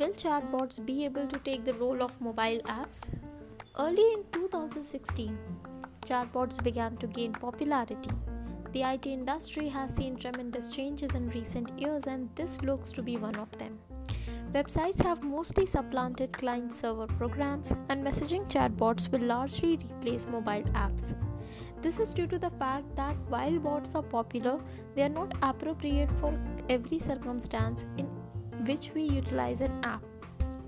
Will chatbots be able to take the role of mobile apps? Early in 2016, chatbots began to gain popularity. The IT industry has seen tremendous changes in recent years, and this looks to be one of them. Websites have mostly supplanted client server programs, and messaging chatbots will largely replace mobile apps. This is due to the fact that while bots are popular, they are not appropriate for every circumstance in which we utilize an app.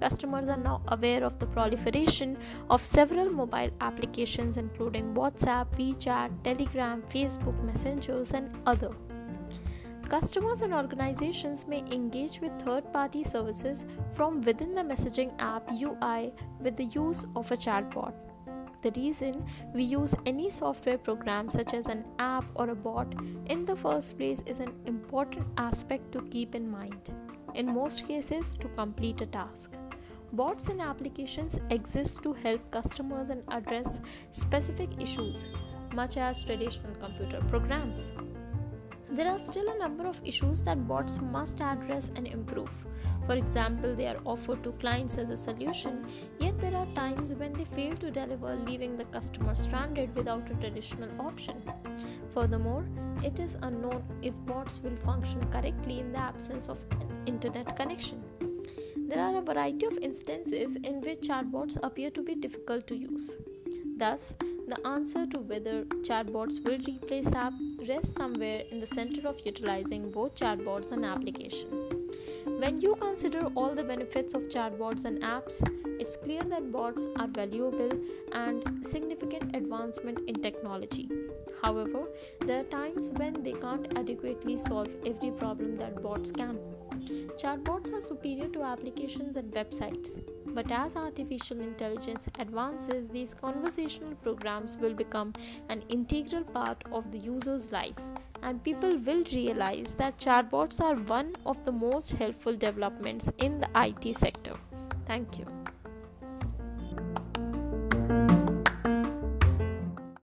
Customers are now aware of the proliferation of several mobile applications including WhatsApp, WeChat, Telegram, Facebook Messengers, and other. Customers and organizations may engage with third party services from within the messaging app UI with the use of a chatbot. The reason we use any software program such as an app or a bot in the first place is an important aspect to keep in mind in most cases to complete a task. Bots and applications exist to help customers and address specific issues, much as traditional computer programs. There are still a number of issues that bots must address and improve. For example, they are offered to clients as a solution, yet there are times when they fail to deliver, leaving the customer stranded without a traditional option. Furthermore, it is unknown if bots will function correctly in the absence of an internet connection. There are a variety of instances in which chatbots appear to be difficult to use. Thus, the answer to whether chatbots will replace app rests somewhere in the center of utilizing both chatbots and application. When you consider all the benefits of chatbots and apps, it's clear that bots are valuable and significant advancement in technology. However, there are times when they can't adequately solve every problem that bots can. Chatbots are superior to applications and websites, but as artificial intelligence advances, these conversational programs will become an integral part of the user's life and people will realize that chatbots are one of the most helpful developments in the IT sector. Thank you.